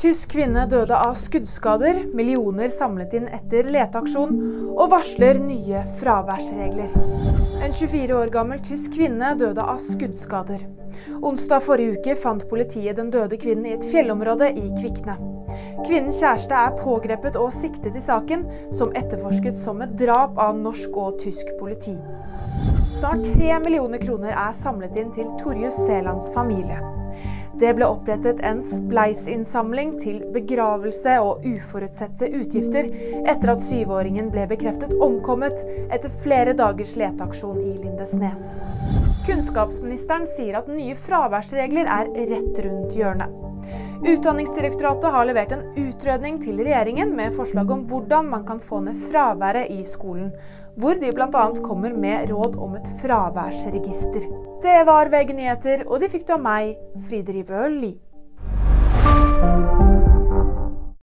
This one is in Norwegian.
Tysk kvinne døde av skuddskader, millioner samlet inn etter leteaksjon, og varsler nye fraværsregler. En 24 år gammel tysk kvinne døde av skuddskader. Onsdag forrige uke fant politiet den døde kvinnen i et fjellområde i Kvikne. Kvinnens kjæreste er pågrepet og siktet i saken, som etterforskes som et drap av norsk og tysk politi. Snart tre millioner kroner er samlet inn til Torjus Selands familie. Det ble opprettet en spleisinnsamling til begravelse og uforutsette utgifter etter at syvåringen ble bekreftet omkommet etter flere dagers leteaksjon i Lindesnes. Kunnskapsministeren sier at nye fraværsregler er rett rundt hjørnet. Utdanningsdirektoratet har levert en utredning til regjeringen med forslag om hvordan man kan få ned fraværet i skolen, hvor de bl.a. kommer med råd om et fraværsregister. Det var VG nyheter, og de fikk det av meg, Fride Rivø Lie.